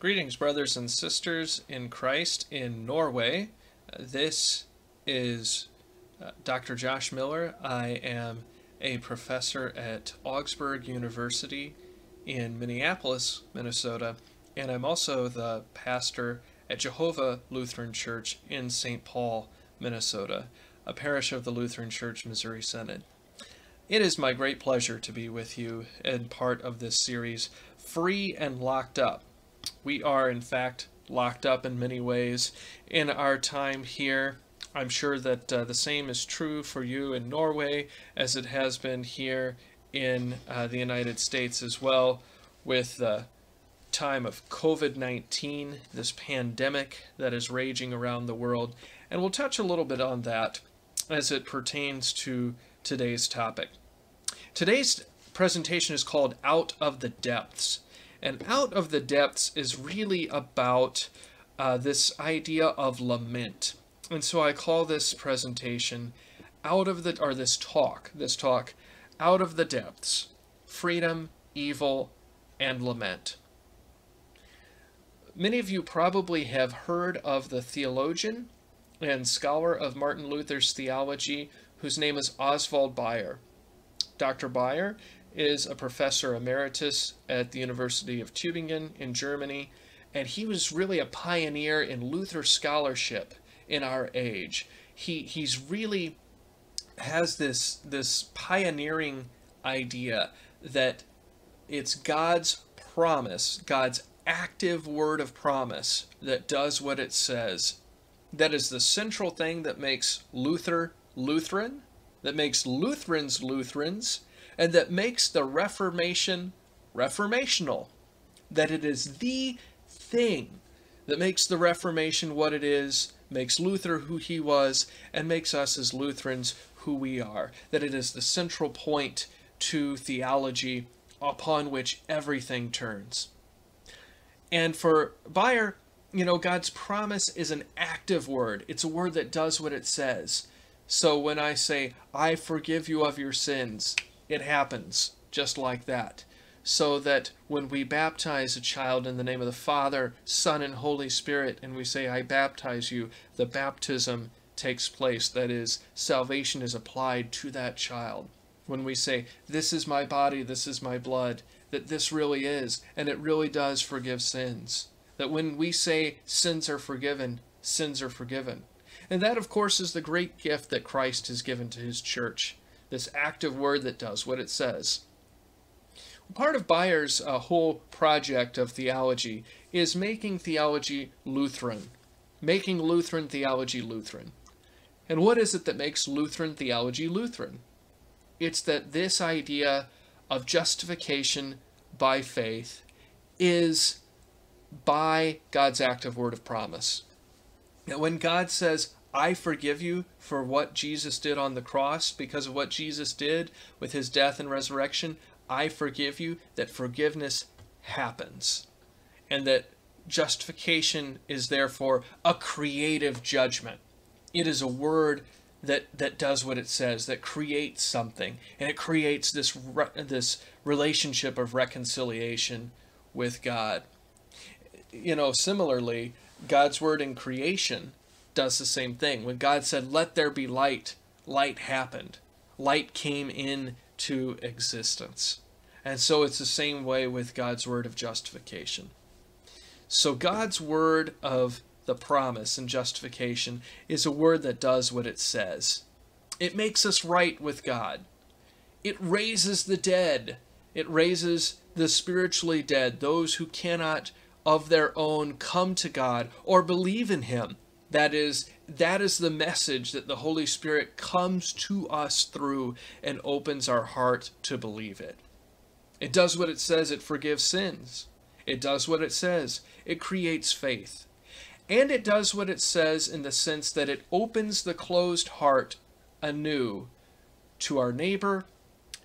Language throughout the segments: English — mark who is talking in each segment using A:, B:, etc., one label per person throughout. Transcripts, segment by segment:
A: Greetings, brothers and sisters in Christ in Norway. This is uh, Dr. Josh Miller. I am a professor at Augsburg University in Minneapolis, Minnesota, and I'm also the pastor at Jehovah Lutheran Church in St. Paul, Minnesota, a parish of the Lutheran Church Missouri Synod. It is my great pleasure to be with you in part of this series, Free and Locked Up. We are, in fact, locked up in many ways in our time here. I'm sure that uh, the same is true for you in Norway as it has been here in uh, the United States as well, with the time of COVID 19, this pandemic that is raging around the world. And we'll touch a little bit on that as it pertains to today's topic. Today's presentation is called Out of the Depths. And Out of the Depths is really about uh, this idea of lament. And so I call this presentation Out of the, or this talk, this talk, Out of the Depths Freedom, Evil, and Lament. Many of you probably have heard of the theologian and scholar of Martin Luther's theology whose name is Oswald Bayer. Dr. Bayer is a professor emeritus at the University of Tübingen in Germany, and he was really a pioneer in Luther scholarship in our age. He he's really has this this pioneering idea that it's God's promise, God's active word of promise that does what it says. That is the central thing that makes Luther Lutheran, that makes Lutherans Lutherans, and that makes the Reformation reformational. That it is the thing that makes the Reformation what it is, makes Luther who he was, and makes us as Lutherans who we are. That it is the central point to theology upon which everything turns. And for Bayer, you know, God's promise is an active word. It's a word that does what it says. So when I say, I forgive you of your sins, it happens just like that. So that when we baptize a child in the name of the Father, Son, and Holy Spirit, and we say, I baptize you, the baptism takes place. That is, salvation is applied to that child. When we say, This is my body, this is my blood, that this really is, and it really does forgive sins. That when we say sins are forgiven, sins are forgiven. And that, of course, is the great gift that Christ has given to his church this active word that does what it says. Part of Bayer's uh, whole project of theology is making theology Lutheran, making Lutheran theology Lutheran. And what is it that makes Lutheran theology Lutheran? It's that this idea of justification by faith is by God's active word of promise. That when God says, I forgive you for what Jesus did on the cross because of what Jesus did with his death and resurrection. I forgive you that forgiveness happens and that justification is therefore a creative judgment. It is a word that that does what it says, that creates something, and it creates this re- this relationship of reconciliation with God. You know, similarly, God's word in creation does the same thing. When God said, Let there be light, light happened. Light came into existence. And so it's the same way with God's word of justification. So God's word of the promise and justification is a word that does what it says. It makes us right with God. It raises the dead. It raises the spiritually dead, those who cannot of their own come to God or believe in Him. That is, that is the message that the Holy Spirit comes to us through and opens our heart to believe it. It does what it says, it forgives sins. It does what it says, it creates faith. And it does what it says in the sense that it opens the closed heart anew to our neighbor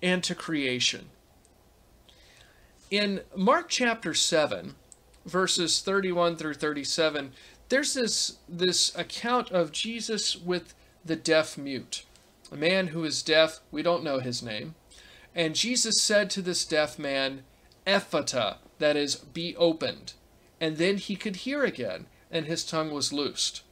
A: and to creation. In Mark chapter 7, verses 31 through 37, there's this this account of Jesus with the deaf mute, a man who is deaf. We don't know his name, and Jesus said to this deaf man, "Ephphatha," that is, be opened. and then he could hear again, and his tongue was loosed.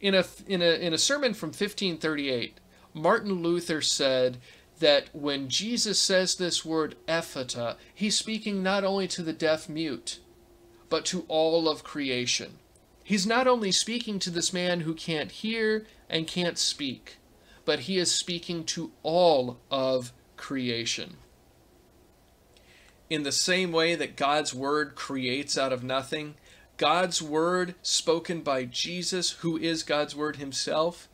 A: In a, in a, in a sermon from 1538, Martin Luther said that when Jesus says this word ephphatha, he's speaking not only to the deaf mute, but to all of creation. He's not only speaking to this man who can't hear and can't speak, but he is speaking to all of creation. In the same way that God's word creates out of nothing, God's word spoken by Jesus, who is God's word himself,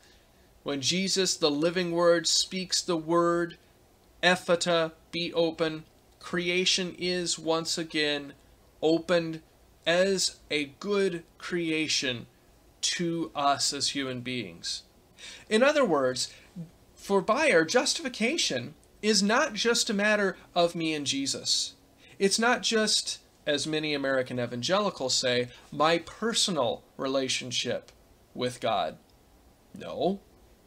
A: when Jesus, the living word, speaks the word, ephphatha, be open, creation is once again opened as a good creation to us as human beings. In other words, for Bayer, justification is not just a matter of me and Jesus. It's not just, as many American evangelicals say, my personal relationship with God. No,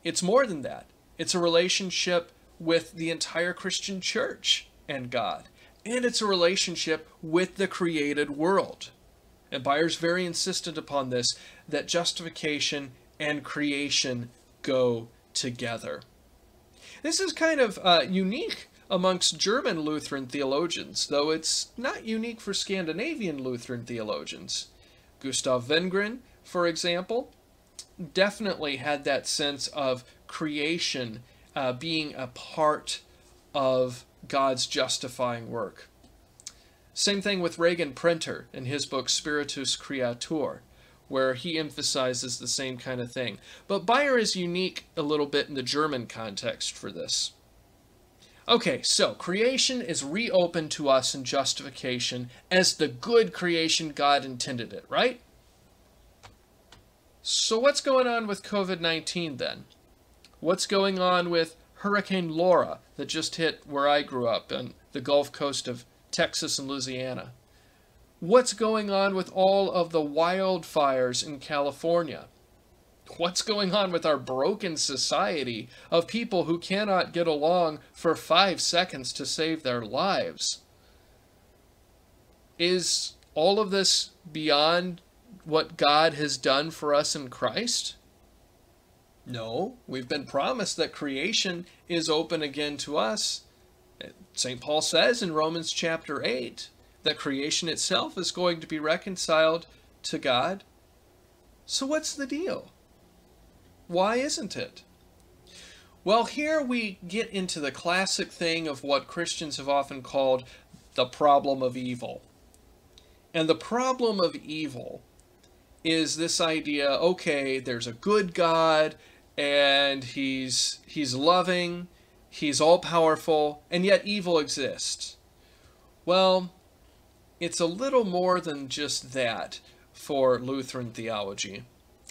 A: it's more than that. It's a relationship with the entire Christian church and God. And it's a relationship with the created world. And Bayer's very insistent upon this that justification and creation go together. This is kind of uh, unique amongst German Lutheran theologians, though it's not unique for Scandinavian Lutheran theologians. Gustaf Wingren, for example, definitely had that sense of creation uh, being a part of God's justifying work. Same thing with Regin Prenter in his book Spiritus Creator, where he emphasizes the same kind of thing. But Bayer is unique a little bit in the German context for this. Okay, so creation is reopened to us in justification as the good creation God intended it, right? So what's going on with COVID-19 then? What's going on with Hurricane Laura that just hit where I grew up on the Gulf Coast of Texas and Louisiana? What's going on with all of the wildfires in California? What's going on with our broken society of people who cannot get along for five seconds to save their lives? Is all of this beyond what God has done for us in Christ? No, we've been promised that creation is open again to us. St. Paul says in Romans chapter 8 that creation itself is going to be reconciled to God. So, what's the deal? Why isn't it? Well, here we get into the classic thing of what Christians have often called the problem of evil. And the problem of evil is this idea okay, there's a good God and he's he's loving, he's all powerful, and yet evil exists. Well, it's a little more than just that for Lutheran theology.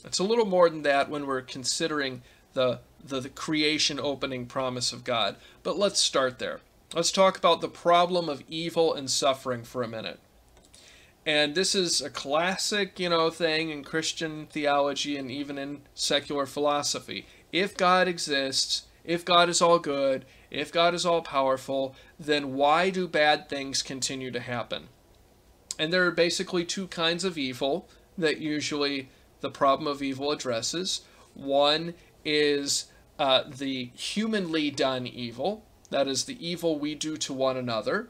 A: It's a little more than that when we're considering the, the, the creation opening promise of God. But let's start there. Let's talk about the problem of evil and suffering for a minute. And this is a classic, you know, thing in Christian theology and even in secular philosophy. If God exists, if God is all good, if God is all powerful, then why do bad things continue to happen? And there are basically two kinds of evil that usually the problem of evil addresses. One is uh, the humanly done evil, that is the evil we do to one another.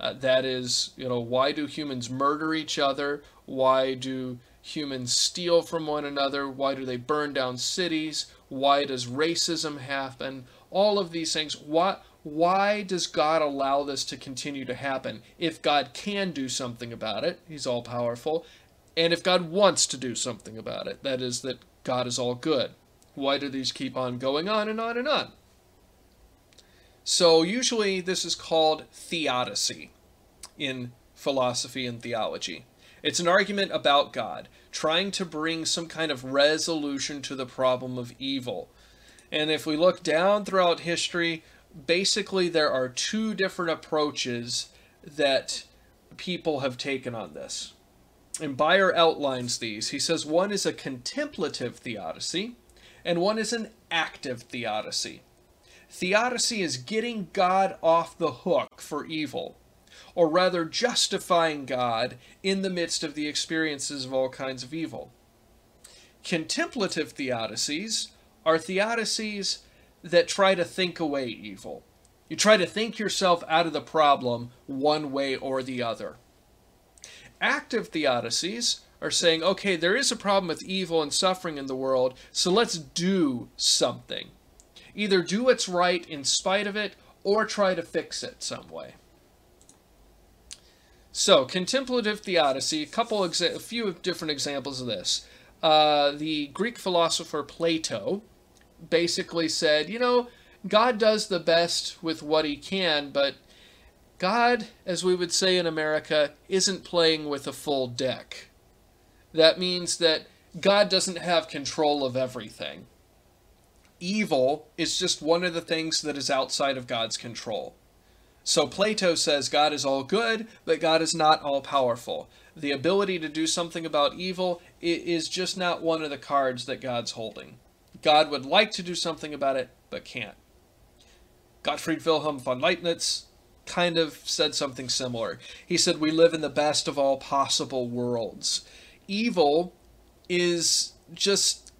A: Uh, that is, you know, why do humans murder each other? Why do humans steal from one another? Why do they burn down cities? Why does racism happen? All of these things. Why, why does God allow this to continue to happen? If God can do something about it, He's all powerful. And if God wants to do something about it, that is, that God is all good. Why do these keep on going on and on and on? So usually this is called theodicy in philosophy and theology. It's an argument about God, trying to bring some kind of resolution to the problem of evil. And if we look down throughout history, basically there are two different approaches that people have taken on this. And Bayer outlines these. He says one is a contemplative theodicy, and one is an active theodicy. Theodicy is getting God off the hook for evil, or rather justifying God in the midst of the experiences of all kinds of evil. Contemplative theodicies are theodicies that try to think away evil. You try to think yourself out of the problem one way or the other. Active theodicies are saying, okay, there is a problem with evil and suffering in the world, so let's do something. Either do what's right in spite of it or try to fix it some way. So, contemplative theodicy, a couple, a few different examples of this. Uh, the Greek philosopher Plato basically said, you know, God does the best with what he can, but God, as we would say in America, isn't playing with a full deck. That means that God doesn't have control of everything. Evil is just one of the things that is outside of God's control. So Plato says God is all good, but God is not all powerful. The ability to do something about evil is just not one of the cards that God's holding. God would like to do something about it, but can't. Gottfried Wilhelm von Leibniz kind of said something similar. He said, We live in the best of all possible worlds. Evil is just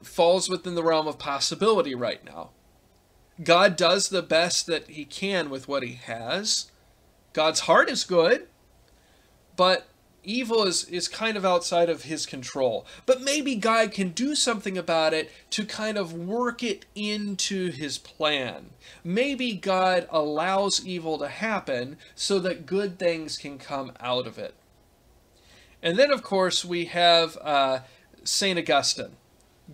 A: falls within the realm of possibility right now. God does the best that he can with what he has. God's heart is good, but evil is, is kind of outside of his control. But maybe God can do something about it to kind of work it into his plan. Maybe God allows evil to happen so that good things can come out of it. And then, of course, we have uh, St. Augustine.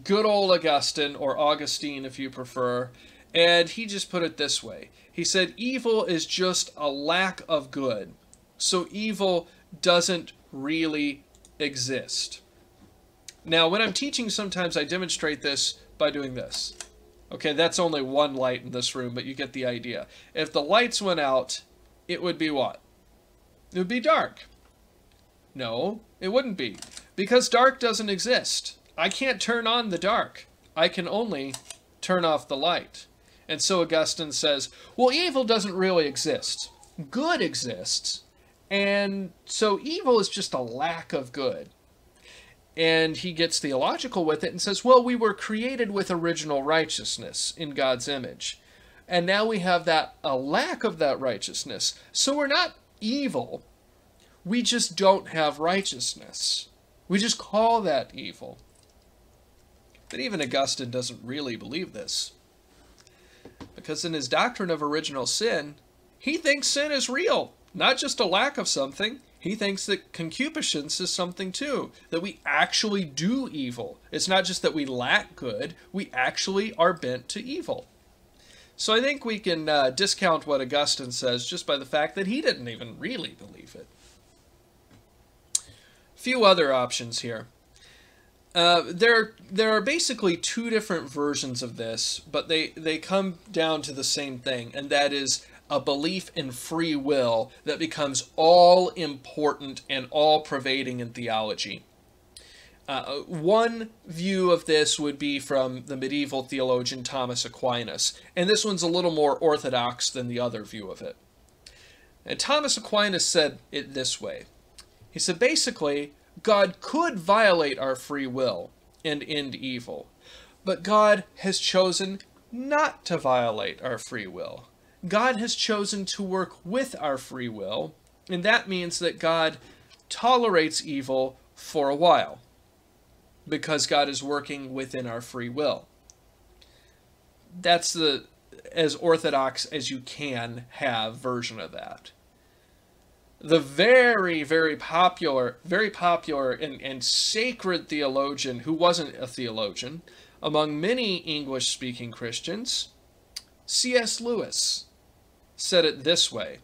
A: Good old Augustine, or Augustine if you prefer. And he just put it this way He said, Evil is just a lack of good. So evil doesn't really exist. Now, when I'm teaching, sometimes I demonstrate this by doing this. Okay, that's only one light in this room, but you get the idea. If the lights went out, it would be what? It would be dark. No, it wouldn't be. Because dark doesn't exist. I can't turn on the dark. I can only turn off the light. And so Augustine says, well, evil doesn't really exist. Good exists, and so evil is just a lack of good. And he gets theological with it and says, well, we were created with original righteousness in God's image. And now we have that a lack of that righteousness. So we're not evil. We just don't have righteousness. We just call that evil. But even Augustine doesn't really believe this. Because in his doctrine of original sin, he thinks sin is real not just a lack of something. He thinks that concupiscence is something too, that we actually do evil. It's not just that we lack good, we actually are bent to evil. So I think we can uh, discount what Augustine says just by the fact that he didn't even really believe it. Few other options here. Uh, there, there are basically two different versions of this, but they, they come down to the same thing, and that is a belief in free will that becomes all important and all pervading in theology. Uh, one view of this would be from the medieval theologian Thomas Aquinas, and this one's a little more orthodox than the other view of it. And Thomas Aquinas said it this way He said, basically, God could violate our free will and end evil, but God has chosen not to violate our free will. God has chosen to work with our free will, and that means that God tolerates evil for a while because God is working within our free will. That's the as orthodox as you can have version of that. The very, very popular, very popular and, and sacred theologian who wasn't a theologian among many English speaking Christians, C.S. Lewis said it this way.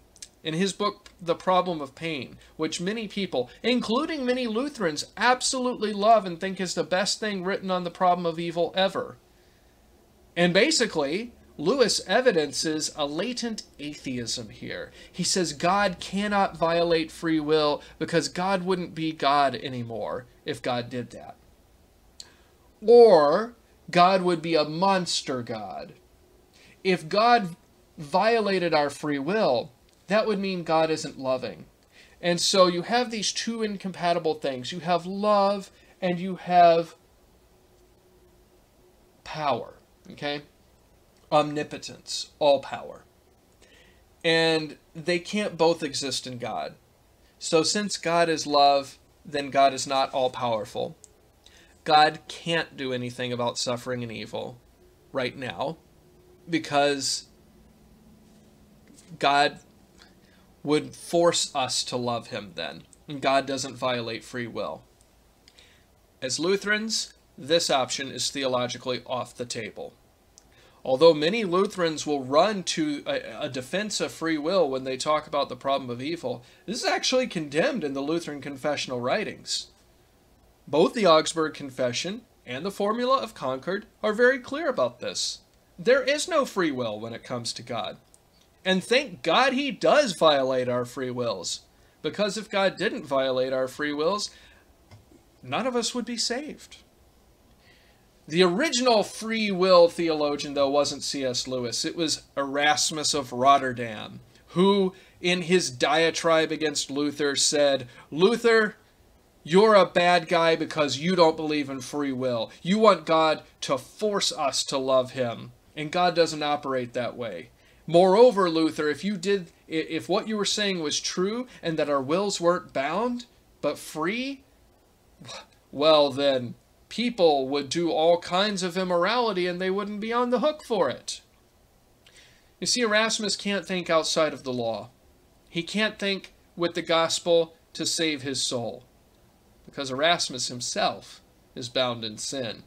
A: In his book, The Problem of Pain, which many people, including many Lutherans, absolutely love and think is the best thing written on the problem of evil ever. And basically, Lewis evidences a latent atheism here. He says God cannot violate free will because God wouldn't be God anymore if God did that. Or God would be a monster God. If God violated our free will, that would mean God isn't loving. And so you have these two incompatible things. You have love and you have power, okay? Omnipotence, all power. And they can't both exist in God. So since God is love, then God is not all powerful. God can't do anything about suffering and evil right now because God would force us to love him then. And God doesn't violate free will. As Lutherans, this option is theologically off the table. Although many Lutherans will run to a, a, defense of free will when they talk about the problem of evil, this is actually condemned in the Lutheran confessional writings. Both the Augsburg Confession and the Formula of Concord are very clear about this. There is no free will when it comes to God. And thank God he does violate our free wills. Because if God didn't violate our free wills, none of us would be saved. The original free will theologian, though, wasn't C.S. Lewis. It was Erasmus of Rotterdam, who, in his diatribe against Luther, said, Luther, you're a bad guy because you don't believe in free will. You want God to force us to love him. And God doesn't operate that way. Moreover, Luther, if you did if what you were saying was true and that our wills weren't bound but free, well then people would do all kinds of immorality and they wouldn't be on the hook for it. You see, Erasmus can't think outside of the law. He can't think with the gospel to save his soul, because Erasmus himself is bound in sin.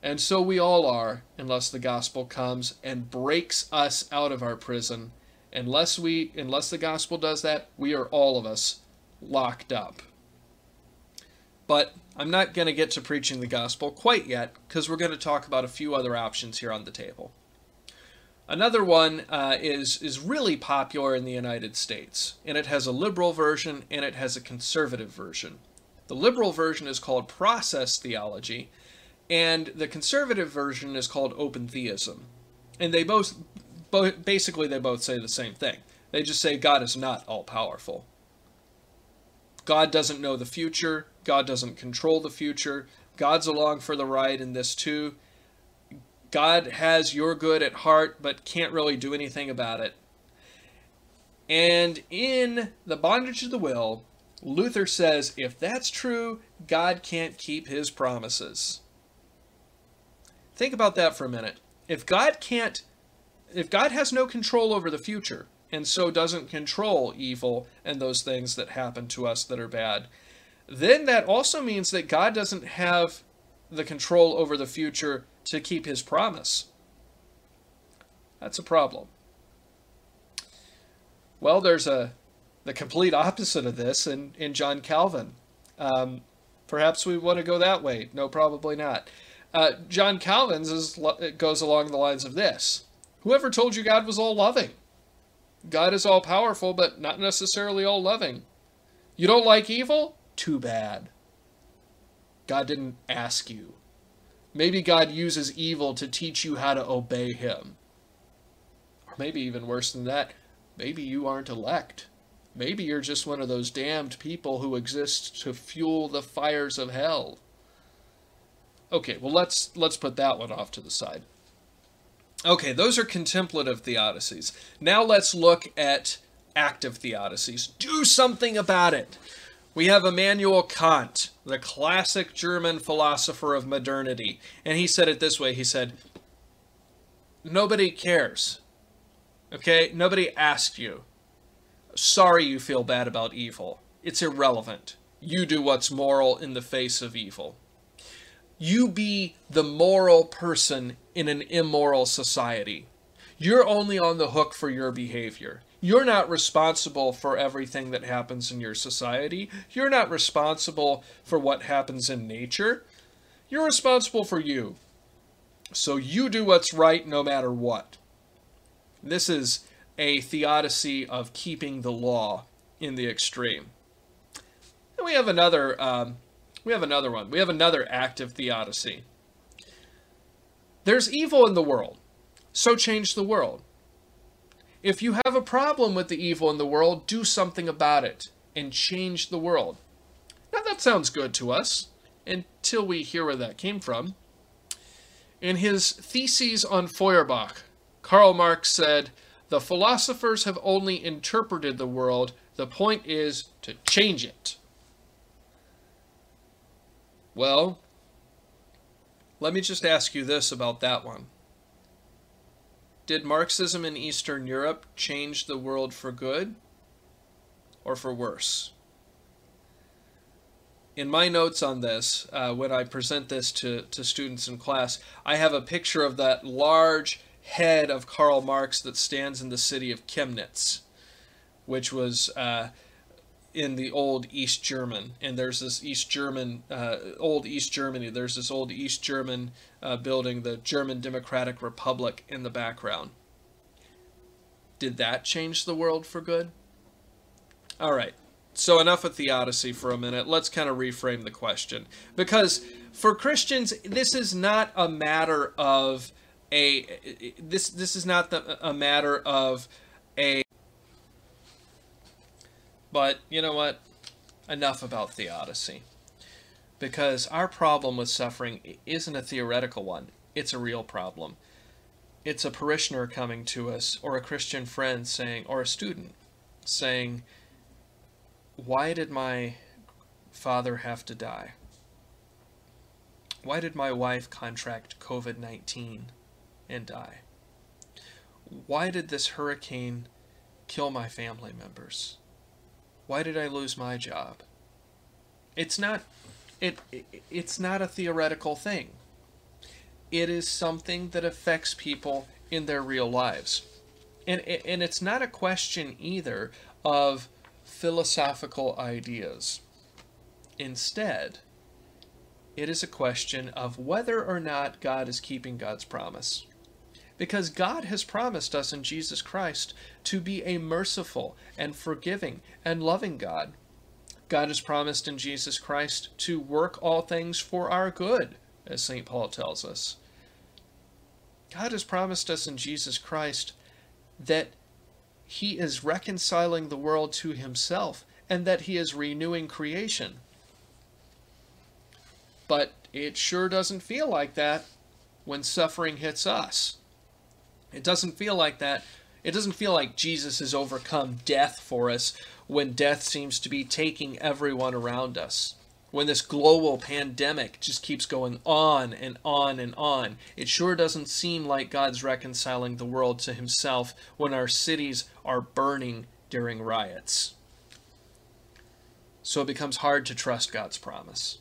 A: And so we all are, unless the gospel comes and breaks us out of our prison. Unless we unless the gospel does that, we are all of us locked up. But I'm not going to get to preaching the gospel quite yet because we're going to talk about a few other options here on the table. Another one uh, is is really popular in the United States, and it has a liberal version and it has a conservative version. The liberal version is called process theology, and the conservative version is called open theism. And they both, both basically they both say the same thing. They just say God is not all powerful. God doesn't know the future. God doesn't control the future. God's along for the ride in this too. God has your good at heart, but can't really do anything about it. And in The Bondage of the Will, Luther says if that's true, God can't keep his promises. Think about that for a minute. If God can't, if God has no control over the future, and so doesn't control evil and those things that happen to us that are bad, then that also means that God doesn't have the control over the future to keep his promise. That's a problem. Well, there's a the complete opposite of this in, in John Calvin. Um, perhaps we want to go that way. No, probably not. Uh, John Calvin's is, goes along the lines of this Whoever told you God was all loving? God is all powerful, but not necessarily all loving. You don't like evil? Too bad. God didn't ask you. Maybe God uses evil to teach you how to obey Him. Or maybe even worse than that, maybe you aren't elect. Maybe you're just one of those damned people who exist to fuel the fires of hell. Okay, well let's let's put that one off to the side. Okay, those are contemplative theodicies. Now let's look at active theodicies. Do something about it. We have Immanuel Kant, the classic German philosopher of modernity, and he said it this way. He said, "Nobody cares. Okay? Nobody asked you. Sorry you feel bad about evil. It's irrelevant. You do what's moral in the face of evil." you be the moral person in an immoral society. You're only on the hook for your behavior. You're not responsible for everything that happens in your society. You're not responsible for what happens in nature. You're responsible for you. So you do what's right no matter what. This is a theodicy of keeping the law in the extreme. And we have another um, we have another one. We have another active theodicy. There's evil in the world, so change the world. If you have a problem with the evil in the world, do something about it and change the world. Now that sounds good to us until we hear where that came from. In his Theses on Feuerbach, Karl Marx said, The philosophers have only interpreted the world. The point is to change it. Well, let me just ask you this about that one. Did Marxism in Eastern Europe change the world for good or for worse? In my notes on this, uh, when I present this to, to students in class, I have a picture of that large head of Karl Marx that stands in the city of Chemnitz, which was uh, in the old East German, and there's this East German, uh, old East Germany. There's this old East German uh, building, the German Democratic Republic, in the background. Did that change the world for good? All right. So enough of theodicy for a minute. Let's kind of reframe the question because for Christians, this is not a matter of a this this is not the, a matter of a but you know what? Enough about theodicy. Because our problem with suffering isn't a theoretical one, it's a real problem. It's a parishioner coming to us, or a Christian friend saying, or a student saying, Why did my father have to die? Why did my wife contract COVID 19 and die? Why did this hurricane kill my family members? Why did I lose my job? It's not it, it it's not a theoretical thing. It is something that affects people in their real lives. And and it's not a question either of philosophical ideas. Instead, it is a question of whether or not God is keeping God's promise because God has promised us in Jesus Christ to be a merciful and forgiving and loving God. God has promised in Jesus Christ to work all things for our good, as St. Paul tells us. God has promised us in Jesus Christ that he is reconciling the world to himself and that he is renewing creation. But it sure doesn't feel like that when suffering hits us. It doesn't feel like that. It doesn't feel like Jesus has overcome death for us when death seems to be taking everyone around us. When this global pandemic just keeps going on and on and on, it sure doesn't seem like God's reconciling the world to himself when our cities are burning during riots. So it becomes hard to trust God's promise.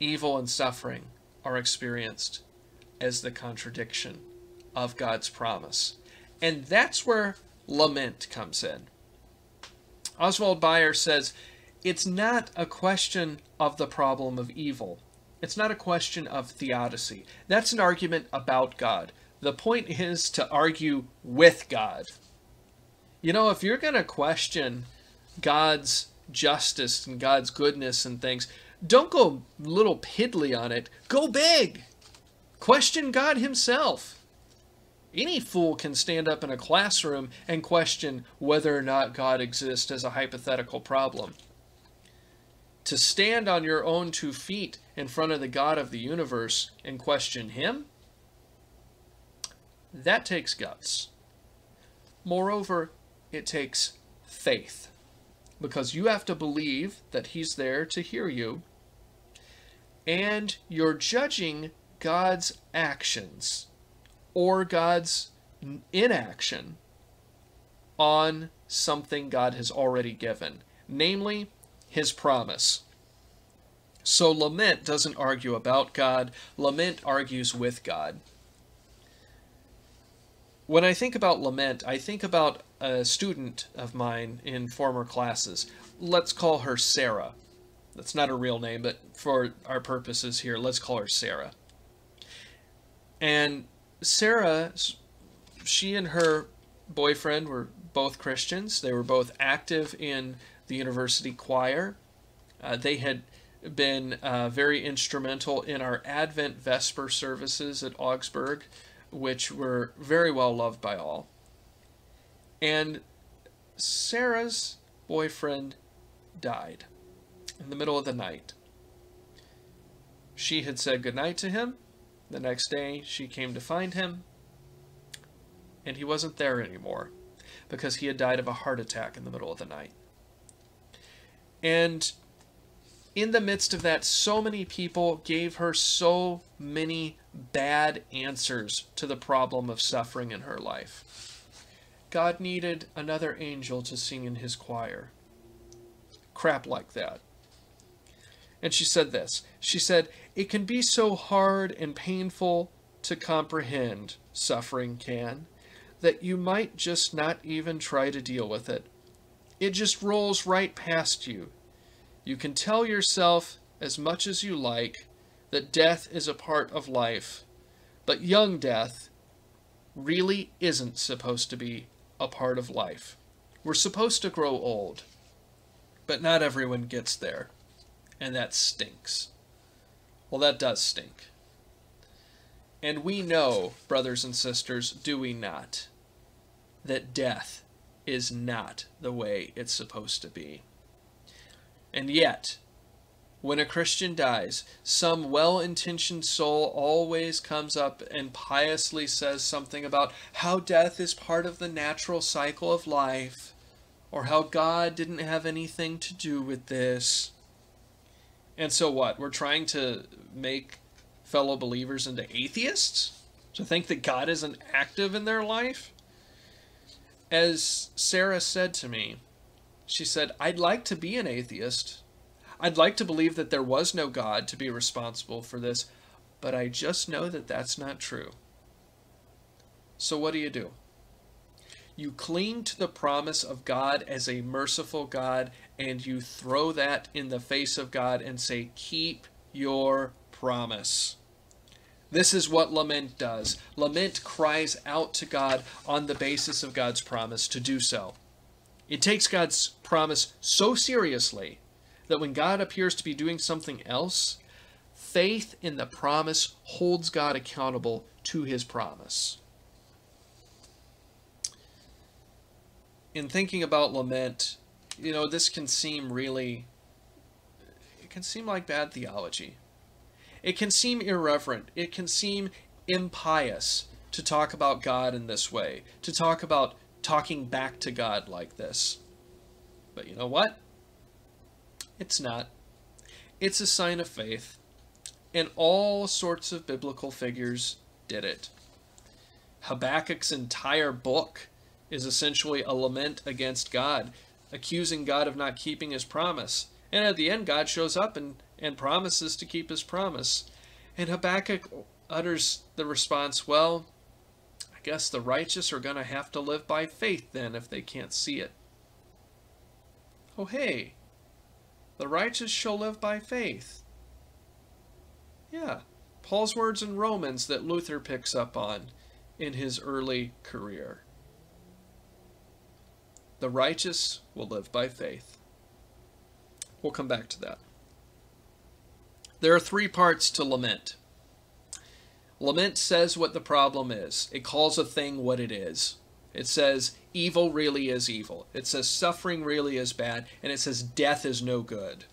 A: Evil and suffering are experienced as the contradiction of God's promise. And that's where lament comes in. Oswald Bayer says it's not a question of the problem of evil. It's not a question of theodicy. That's an argument about God. The point is to argue with God. You know, if you're going to question God's justice and God's goodness and things, don't go little piddly on it. Go big. Question God Himself. Any fool can stand up in a classroom and question whether or not God exists as a hypothetical problem. To stand on your own two feet in front of the God of the universe and question Him, that takes guts. Moreover, it takes faith. Because you have to believe that He's there to hear you, and you're judging God's actions or God's inaction on something God has already given, namely his promise. So lament doesn't argue about God, lament argues with God. When I think about lament, I think about a student of mine in former classes. Let's call her Sarah. That's not a real name, but for our purposes here, let's call her Sarah. And Sarah, she and her boyfriend were both Christians. They were both active in the university choir. Uh, they had been uh, very instrumental in our Advent Vesper services at Augsburg, which were very well loved by all. And Sarah's boyfriend died in the middle of the night. She had said goodnight to him. The next day, she came to find him, and he wasn't there anymore because he had died of a heart attack in the middle of the night. And in the midst of that, so many people gave her so many bad answers to the problem of suffering in her life. God needed another angel to sing in his choir. Crap like that. And she said this She said, It can be so hard and painful to comprehend, suffering can, that you might just not even try to deal with it. It just rolls right past you. You can tell yourself as much as you like that death is a part of life, but young death really isn't supposed to be a part of life. We're supposed to grow old, but not everyone gets there, and that stinks. Well, that does stink. And we know, brothers and sisters, do we not, that death is not the way it's supposed to be. And yet, when a Christian dies, some well intentioned soul always comes up and piously says something about how death is part of the natural cycle of life, or how God didn't have anything to do with this. And so what? We're trying to make fellow believers into atheists? To think that God isn't active in their life? As Sarah said to me, she said, I'd like to be an atheist. I'd like to believe that there was no God to be responsible for this, but I just know that that's not true. So what do you do? You cling to the promise of God as a merciful God, and you throw that in the face of God and say, Keep your promise. This is what lament does. Lament cries out to God on the basis of God's promise to do so. It takes God's promise so seriously that when God appears to be doing something else, faith in the promise holds God accountable to his promise. In thinking about lament, you know, this can seem really, it can seem like bad theology. It can seem irreverent. It can seem impious to talk about God in this way, to talk about talking back to God like this. But you know what? It's not. It's a sign of faith. And all sorts of biblical figures did it. Habakkuk's entire book is essentially a lament against God, accusing God of not keeping his promise. And at the end, God shows up and, and promises to keep his promise. And Habakkuk utters the response, Well, I guess the righteous are going to have to live by faith then if they can't see it. Oh, hey, the righteous shall live by faith. Yeah, Paul's words in Romans that Luther picks up on in his early career. The righteous will live by faith. We'll come back to that. There are three parts to lament. Lament says what the problem is, it calls a thing what it is. It says evil really is evil, it says suffering really is bad, and it says death is no good.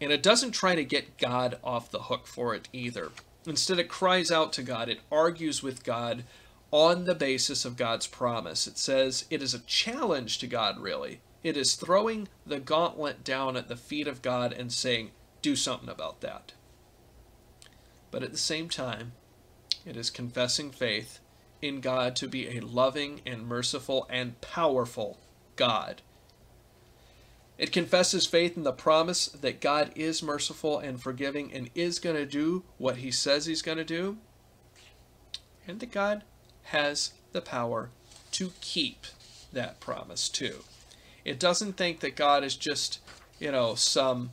A: And it doesn't try to get God off the hook for it either. Instead, it cries out to God, it argues with God on the basis of God's promise. It says it is a challenge to God, really. It is throwing the gauntlet down at the feet of God and saying, do something about that. But at the same time, it is confessing faith in God to be a loving and merciful and powerful God. It confesses faith in the promise that God is merciful and forgiving and is going to do what he says he's going to do, and that God has the power to keep that promise too. It doesn't think that God is just, you know, some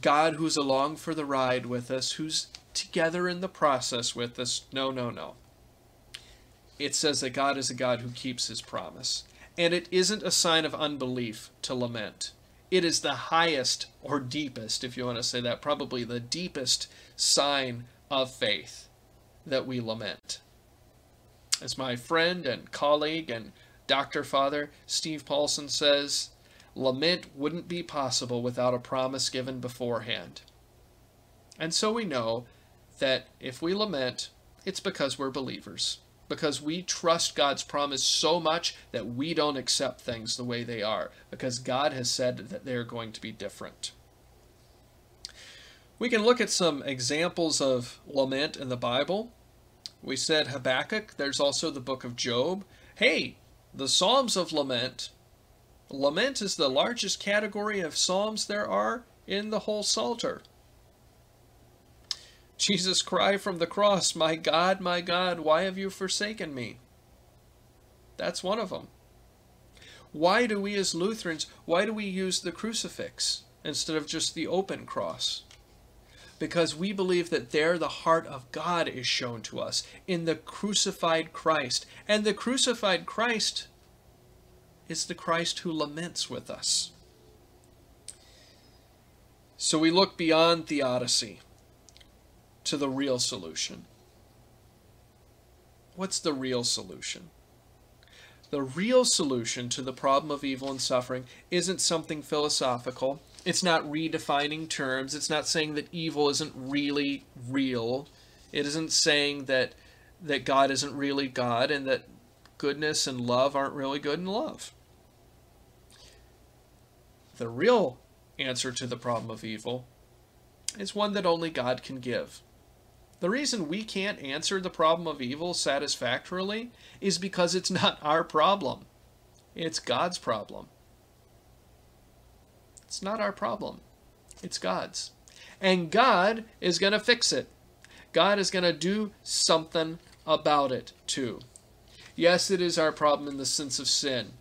A: God who's along for the ride with us, who's together in the process with us. No, no, no. It says that God is a God who keeps his promise. And it isn't a sign of unbelief to lament. It is the highest or deepest, if you want to say that, probably the deepest sign of faith. that we lament. As my friend and colleague and Dr. Father Steve Paulson says, lament wouldn't be possible without a promise given beforehand. And so we know that if we lament, it's because we're believers, because we trust God's promise so much that we don't accept things the way they are, because God has said that they're going to be different. We can look at some examples of lament in the Bible. We said Habakkuk, there's also the book of Job. Hey, the Psalms of Lament. Lament is the largest category of Psalms there are in the whole Psalter. Jesus' cry from the cross, My God, my God, why have you forsaken me? That's one of them. Why do we as Lutherans, why do we use the crucifix instead of just the open cross? Because we believe that there the heart of God is shown to us in the crucified Christ. And the crucified Christ is the Christ who laments with us. So we look beyond theodicy to the real solution. What's the real solution? The real solution to the problem of evil and suffering isn't something philosophical. It's not redefining terms. It's not saying that evil isn't really real. It isn't saying that that God isn't really God and that goodness and love aren't really good and love. The real answer to the problem of evil is one that only God can give. The reason we can't answer the problem of evil satisfactorily is because it's not our problem. It's God's problem. It's not our problem. It's God's. And God is going to fix it. God is going to do something about it too. Yes, it is our problem in the sense of sin,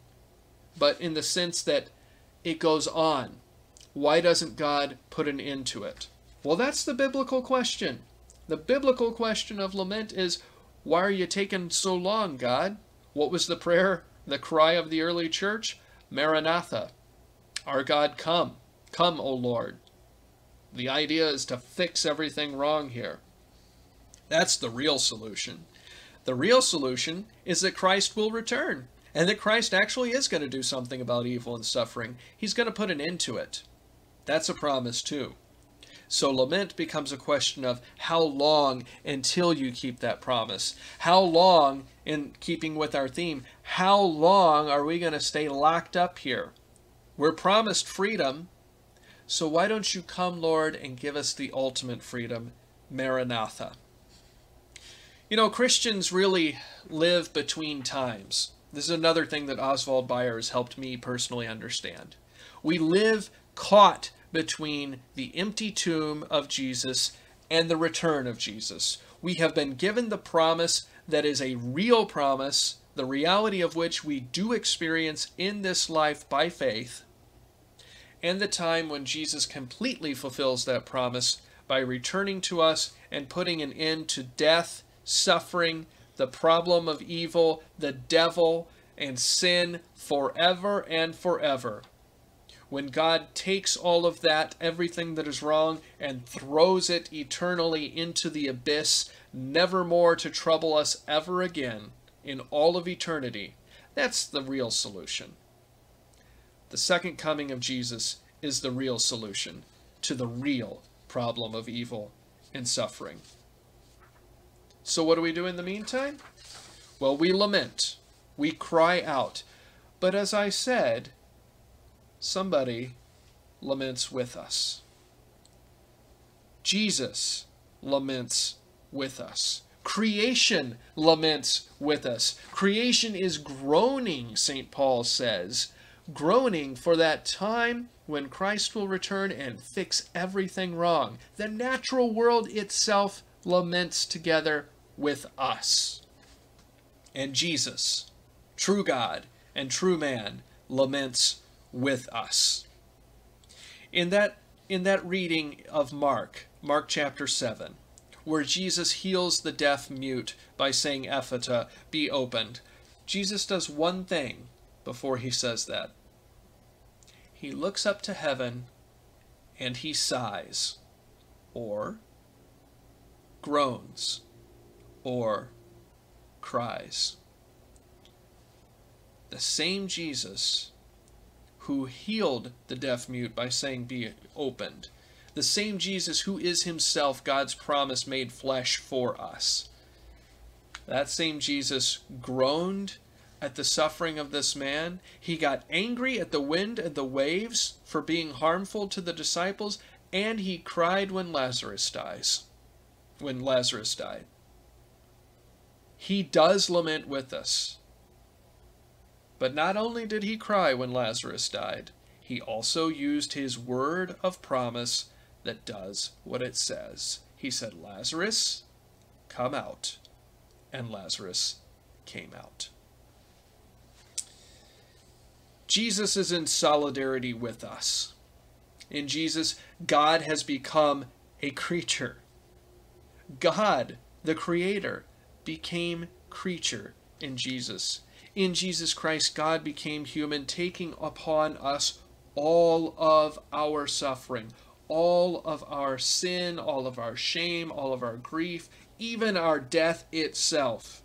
A: but in the sense that it goes on. Why doesn't God put an end to it? Well, that's the biblical question. The biblical question of lament is, why are you taking so long, God? What was the prayer, the cry of the early church? Maranatha. Our God, come. Come, O Lord. The idea is to fix everything wrong here. That's the real solution. The real solution is that Christ will return and that Christ actually is going to do something about evil and suffering. He's going to put an end to it. That's a promise, too. So lament becomes a question of how long until you keep that promise. How long, in keeping with our theme, how long are we going to stay locked up here? We're promised freedom, so why don't you come, Lord, and give us the ultimate freedom, Maranatha? You know, Christians really live between times. This is another thing that Oswald Bayer has helped me personally understand. We live caught between the empty tomb of Jesus and the return of Jesus. We have been given the promise that is a real promise, the reality of which we do experience in this life by faith, and the time when Jesus completely fulfills that promise by returning to us and putting an end to death, suffering, the problem of evil, the devil, and sin forever and forever when God takes all of that, everything that is wrong, and throws it eternally into the abyss, never more to trouble us ever again in all of eternity, that's the real solution. The second coming of Jesus is the real solution to the real problem of evil and suffering. So, what do we do in the meantime? Well, we lament, we cry out. But as I said, somebody laments with us. Jesus laments with us. Creation laments with us. Creation is groaning, St. Paul says, groaning for that time when Christ will return and fix everything wrong. The natural world itself laments together with us. And Jesus, true God and true man, laments with us. In that, in that reading of Mark, Mark chapter 7, where Jesus heals the deaf mute by saying, Ephphatha, be opened, Jesus does one thing before he says that. He looks up to heaven and he sighs, or groans, or cries. The same Jesus who healed the deaf mute by saying, Be opened. The same Jesus who is himself God's promise made flesh for us. That same Jesus groaned at the suffering of this man. He got angry at the wind and the waves for being harmful to the disciples, and he cried when Lazarus dies. When Lazarus died. He does lament with us. But not only did he cry when Lazarus died, he also used his word of promise that does what it says. He said, Lazarus, come out. And Lazarus came out. Jesus is in solidarity with us. In Jesus, God has become a creature. God, the Creator, became creature in Jesus. In Jesus Christ, God became human, taking upon us all of our suffering, all of our sin, all of our shame, all of our grief, even our death itself.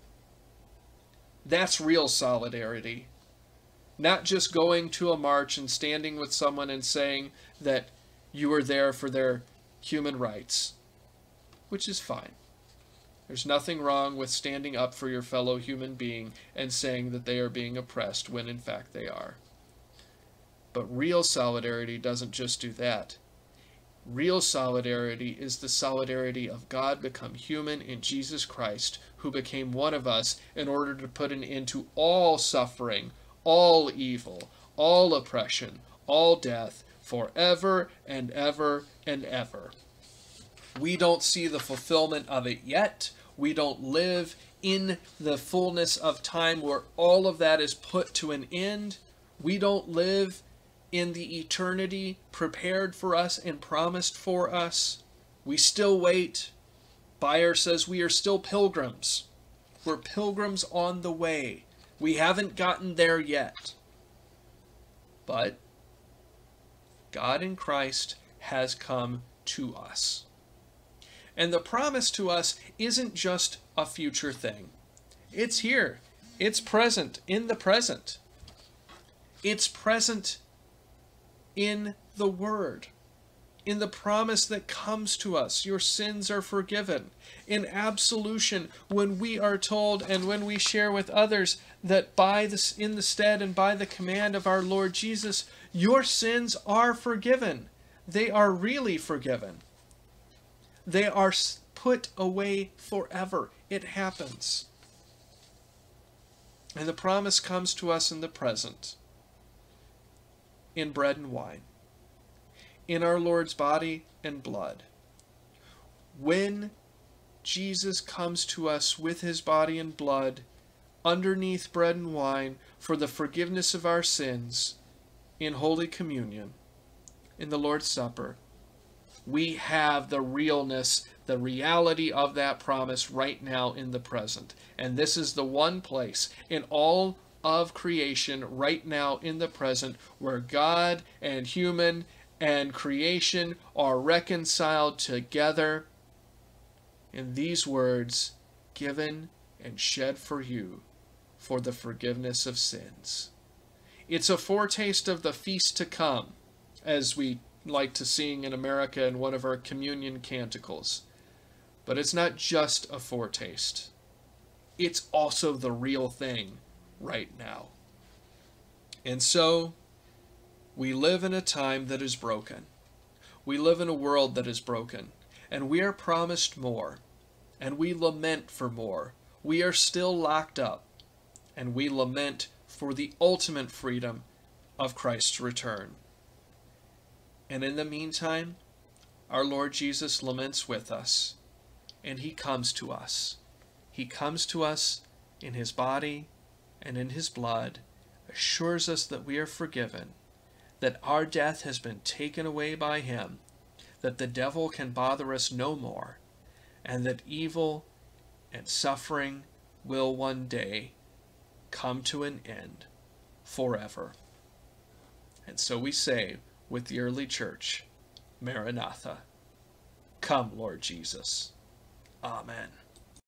A: That's real solidarity. Not just going to a march and standing with someone and saying that you are there for their human rights, which is fine. There's nothing wrong with standing up for your fellow human being and saying that they are being oppressed when in fact they are. But real solidarity doesn't just do that. Real solidarity is the solidarity of God become human in Jesus Christ, who became one of us in order to put an end to all suffering, all evil, all oppression, all death, forever and ever and ever. We don't see the fulfillment of it yet. We don't live in the fullness of time where all of that is put to an end. We don't live in the eternity prepared for us and promised for us. We still wait. Bayer says we are still pilgrims. We're pilgrims on the way. We haven't gotten there yet. But God in Christ has come to us. And the promise to us isn't just a future thing. It's here. It's present in the present. It's present in the Word, in the promise that comes to us your sins are forgiven, in absolution when we are told and when we share with others that by this in the stead and by the command of our Lord Jesus, your sins are forgiven. They are really forgiven. They are put away forever. It happens. And the promise comes to us in the present in bread and wine, in our Lord's body and blood. When Jesus comes to us with his body and blood underneath bread and wine for the forgiveness of our sins in Holy Communion, in the Lord's Supper, we have the realness, the reality of that promise right now in the present. And this is the one place in all of creation right now in the present where God and human and creation are reconciled together in these words given and shed for you for the forgiveness of sins. It's a foretaste of the feast to come, as we like to sing in America in one of our communion canticles. But it's not just a foretaste, it's also the real thing right now. And so, we live in a time that is broken. We live in a world that is broken, and we are promised more, and we lament for more. We are still locked up, and we lament for the ultimate freedom of Christ's return. And in the meantime, our Lord Jesus laments with us, and he comes to us. He comes to us in his body and in his blood assures us that we are forgiven, that our death has been taken away by him, that the devil can bother us no more, and that evil and suffering will one day come to an end forever. And so we say with the early church, Maranatha, come, Lord Jesus. Amen.